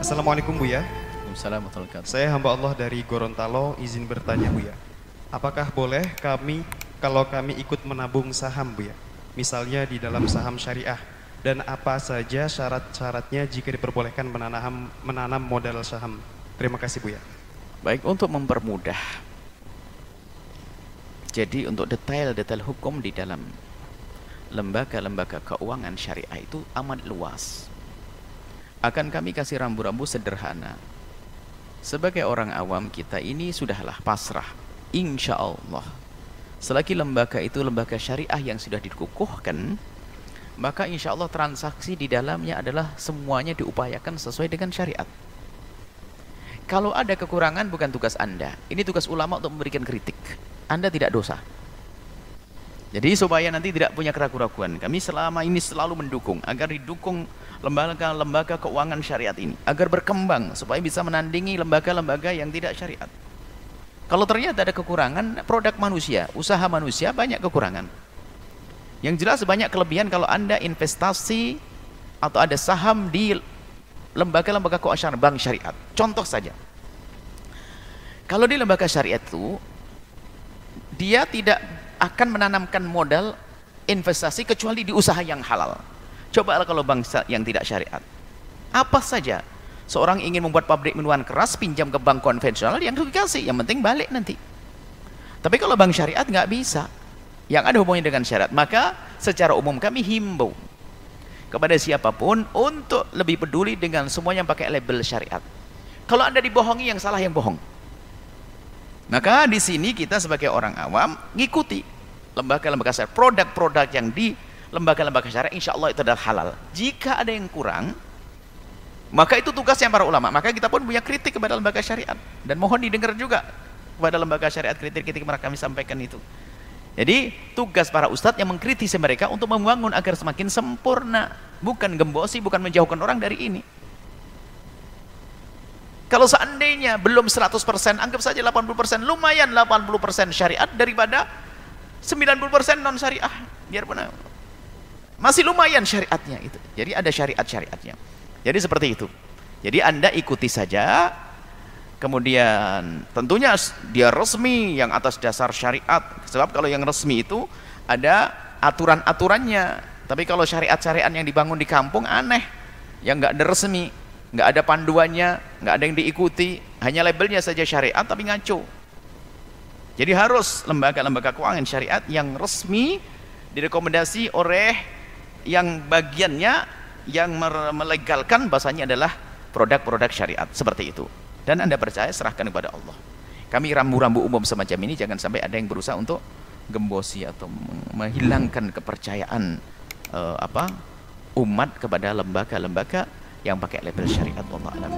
Assalamualaikum Buya. Waalaikumsalam warahmatullahi wabarakatuh. Saya hamba Allah dari Gorontalo izin bertanya Buya. Apakah boleh kami kalau kami ikut menabung saham Buya? Misalnya di dalam saham syariah dan apa saja syarat-syaratnya jika diperbolehkan menanam menanam modal saham? Terima kasih Buya. Baik untuk mempermudah. Jadi untuk detail-detail hukum di dalam lembaga-lembaga keuangan syariah itu amat luas. Akan kami kasih rambu-rambu sederhana. Sebagai orang awam kita ini sudahlah pasrah. Insya Allah. Selagi lembaga itu lembaga syariah yang sudah dikukuhkan, maka insya Allah transaksi di dalamnya adalah semuanya diupayakan sesuai dengan syariat. Kalau ada kekurangan bukan tugas Anda. Ini tugas ulama untuk memberikan kritik. Anda tidak dosa. Jadi supaya nanti tidak punya keraguan-keraguan, kami selama ini selalu mendukung agar didukung lembaga-lembaga keuangan syariat ini agar berkembang supaya bisa menandingi lembaga-lembaga yang tidak syariat. Kalau ternyata ada kekurangan produk manusia, usaha manusia banyak kekurangan. Yang jelas banyak kelebihan kalau Anda investasi atau ada saham di lembaga-lembaga keuangan bank syariat. Contoh saja. Kalau di lembaga syariat itu dia tidak akan menanamkan modal investasi kecuali di usaha yang halal. Coba kalau bangsa yang tidak syariat. Apa saja seorang ingin membuat pabrik minuman keras pinjam ke bank konvensional yang dikasih, yang penting balik nanti. Tapi kalau bank syariat nggak bisa. Yang ada hubungannya dengan syariat. Maka secara umum kami himbau kepada siapa pun untuk lebih peduli dengan semua yang pakai label syariat. Kalau Anda dibohongi yang salah yang bohong. Maka di sini kita sebagai orang awam ngikuti lembaga-lembaga syariat, produk-produk yang di lembaga-lembaga syariat insya Allah itu adalah halal. Jika ada yang kurang, maka itu tugasnya para ulama. Maka kita pun punya kritik kepada lembaga syariat dan mohon didengar juga kepada lembaga syariat kritik-kritik mereka kami sampaikan itu. Jadi tugas para ustadz yang mengkritisi mereka untuk membangun agar semakin sempurna, bukan gembosi, bukan menjauhkan orang dari ini. Kalau seandainya belum 100%, anggap saja 80%, lumayan 80% syariat daripada 90% non syariah. Biar benar. Masih lumayan syariatnya itu. Jadi ada syariat-syariatnya. Jadi seperti itu. Jadi Anda ikuti saja. Kemudian tentunya dia resmi yang atas dasar syariat. Sebab kalau yang resmi itu ada aturan-aturannya. Tapi kalau syariat-syariat yang dibangun di kampung aneh. Yang nggak ada resmi nggak ada panduannya, nggak ada yang diikuti, hanya labelnya saja syariat tapi ngaco. Jadi harus lembaga-lembaga keuangan syariat yang resmi direkomendasi oleh yang bagiannya yang melegalkan bahasanya adalah produk-produk syariat seperti itu. Dan Anda percaya serahkan kepada Allah. Kami rambu-rambu umum semacam ini jangan sampai ada yang berusaha untuk gembosi atau menghilangkan kepercayaan uh, apa umat kepada lembaga-lembaga yang pakai label syariat Allah alam.